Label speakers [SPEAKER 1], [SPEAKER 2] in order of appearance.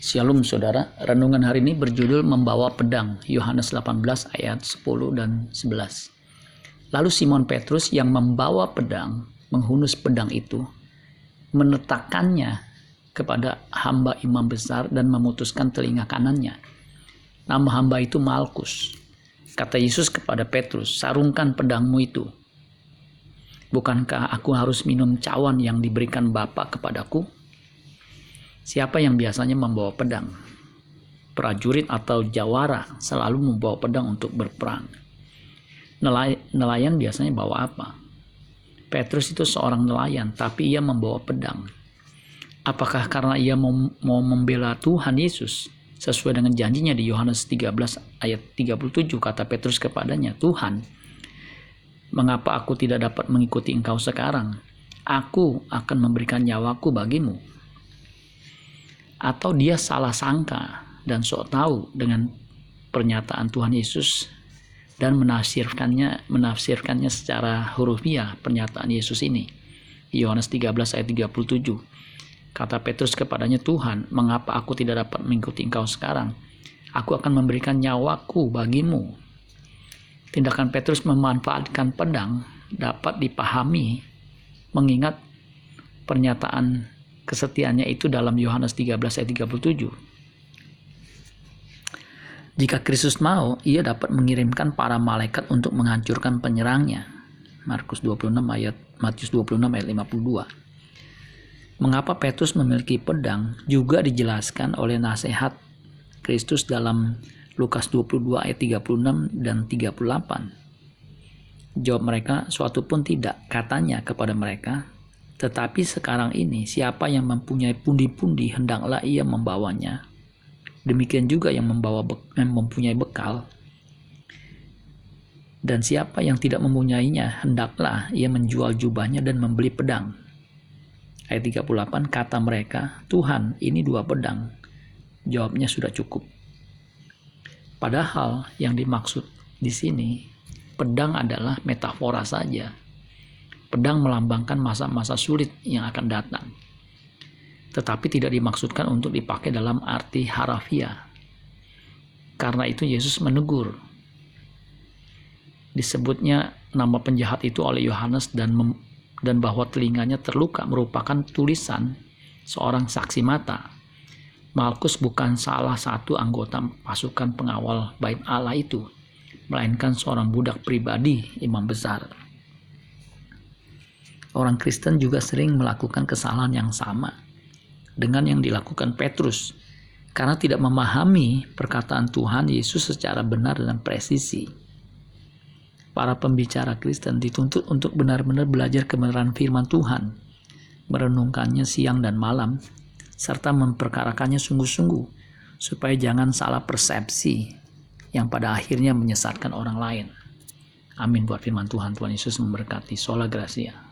[SPEAKER 1] Shalom saudara, renungan hari ini berjudul Membawa Pedang, Yohanes 18 ayat 10 dan 11. Lalu Simon Petrus yang membawa pedang, menghunus pedang itu, menetakannya kepada hamba imam besar dan memutuskan telinga kanannya. Nama hamba itu Malkus. Kata Yesus kepada Petrus, sarungkan pedangmu itu. Bukankah aku harus minum cawan yang diberikan Bapa kepadaku? Siapa yang biasanya membawa pedang? Prajurit atau jawara selalu membawa pedang untuk berperang. Nelayan biasanya bawa apa? Petrus itu seorang nelayan, tapi ia membawa pedang. Apakah karena ia mau, mau membela Tuhan Yesus? Sesuai dengan janjinya di Yohanes 13 ayat 37 kata Petrus kepadanya, Tuhan, mengapa aku tidak dapat mengikuti engkau sekarang? Aku akan memberikan nyawaku bagimu atau dia salah sangka dan sok tahu dengan pernyataan Tuhan Yesus dan menafsirkannya menafsirkannya secara hurufiah pernyataan Yesus ini. Yohanes 13 ayat 37. Kata Petrus kepadanya, Tuhan, mengapa aku tidak dapat mengikuti engkau sekarang? Aku akan memberikan nyawaku bagimu. Tindakan Petrus memanfaatkan pedang dapat dipahami mengingat pernyataan kesetiaannya itu dalam Yohanes 13 ayat 37. Jika Kristus mau, ia dapat mengirimkan para malaikat untuk menghancurkan penyerangnya. Markus 26 ayat Matius 26 ayat 52. Mengapa Petrus memiliki pedang juga dijelaskan oleh nasihat Kristus dalam Lukas 22 ayat 36 dan 38. Jawab mereka, suatu pun tidak, katanya kepada mereka, tetapi sekarang ini siapa yang mempunyai pundi-pundi hendaklah ia membawanya. Demikian juga yang membawa yang mempunyai bekal. Dan siapa yang tidak mempunyainya hendaklah ia menjual jubahnya dan membeli pedang. Ayat 38 kata mereka, "Tuhan, ini dua pedang." Jawabnya sudah cukup. Padahal yang dimaksud di sini pedang adalah metafora saja Pedang melambangkan masa-masa sulit yang akan datang. Tetapi tidak dimaksudkan untuk dipakai dalam arti harafiah. Karena itu Yesus menegur. Disebutnya nama penjahat itu oleh Yohanes dan dan bahwa telinganya terluka merupakan tulisan seorang saksi mata. Malkus bukan salah satu anggota pasukan pengawal bait Allah itu, melainkan seorang budak pribadi imam besar. Orang Kristen juga sering melakukan kesalahan yang sama dengan yang dilakukan Petrus karena tidak memahami perkataan Tuhan Yesus secara benar dan presisi. Para pembicara Kristen dituntut untuk benar-benar belajar kebenaran firman Tuhan, merenungkannya siang dan malam, serta memperkarakannya sungguh-sungguh supaya jangan salah persepsi yang pada akhirnya menyesatkan orang lain. Amin buat firman Tuhan. Tuhan Yesus memberkati. Sola Gracia.